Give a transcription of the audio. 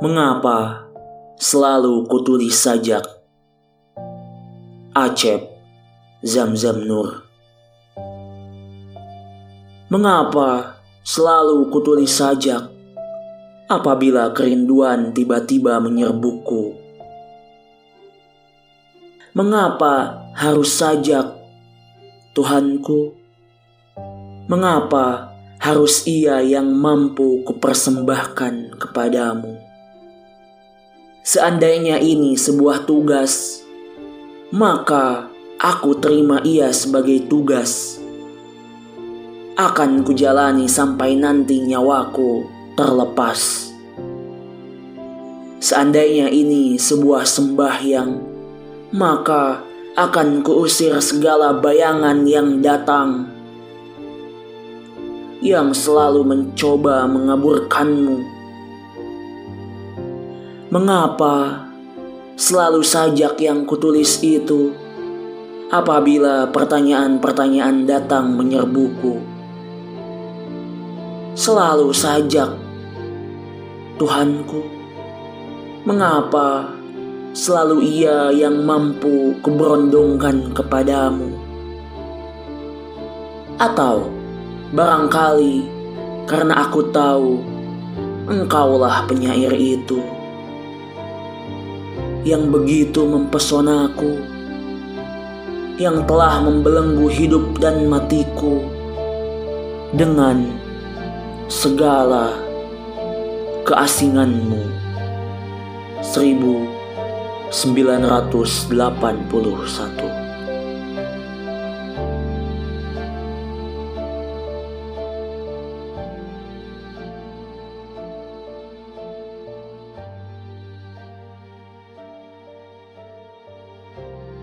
Mengapa selalu kutulis sajak? Acep Zamzam Nur Mengapa selalu kutulis sajak apabila kerinduan tiba-tiba menyerbuku? Mengapa harus sajak, Tuhanku? Mengapa harus ia yang mampu kupersembahkan kepadamu? Seandainya ini sebuah tugas, maka aku terima ia sebagai tugas. Akan kujalani sampai nanti nyawaku terlepas. Seandainya ini sebuah sembahyang, maka akan kuusir segala bayangan yang datang yang selalu mencoba mengaburkanmu. Mengapa selalu sajak yang kutulis itu apabila pertanyaan-pertanyaan datang menyerbuku? Selalu sajak, Tuhanku, mengapa selalu ia yang mampu kuberondongkan kepadamu. Atau barangkali karena aku tahu engkaulah penyair itu yang begitu mempesonaku, yang telah membelenggu hidup dan matiku dengan segala keasinganmu. Seribu 981